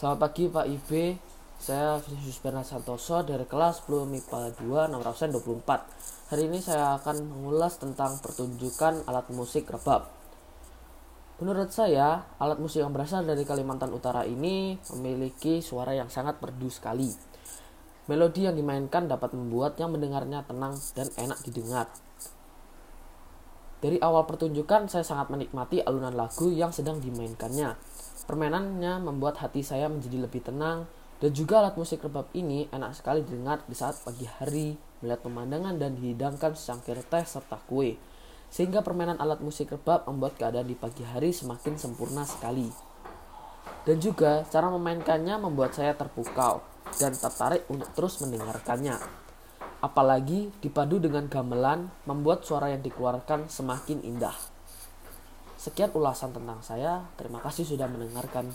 Selamat pagi Pak IB, saya Bernard Santoso dari kelas 10 MIPA 2 nomor absen 24. Hari ini saya akan mengulas tentang pertunjukan alat musik rebab. Menurut saya, alat musik yang berasal dari Kalimantan Utara ini memiliki suara yang sangat merdu sekali. Melodi yang dimainkan dapat membuat yang mendengarnya tenang dan enak didengar. Dari awal pertunjukan, saya sangat menikmati alunan lagu yang sedang dimainkannya Permainannya membuat hati saya menjadi lebih tenang dan juga alat musik rebab ini enak sekali didengar di saat pagi hari, melihat pemandangan dan dihidangkan secangkir teh serta kue. Sehingga permainan alat musik rebab membuat keadaan di pagi hari semakin sempurna sekali. Dan juga cara memainkannya membuat saya terpukau dan tertarik untuk terus mendengarkannya. Apalagi dipadu dengan gamelan membuat suara yang dikeluarkan semakin indah. Sekian ulasan tentang saya. Terima kasih sudah mendengarkan.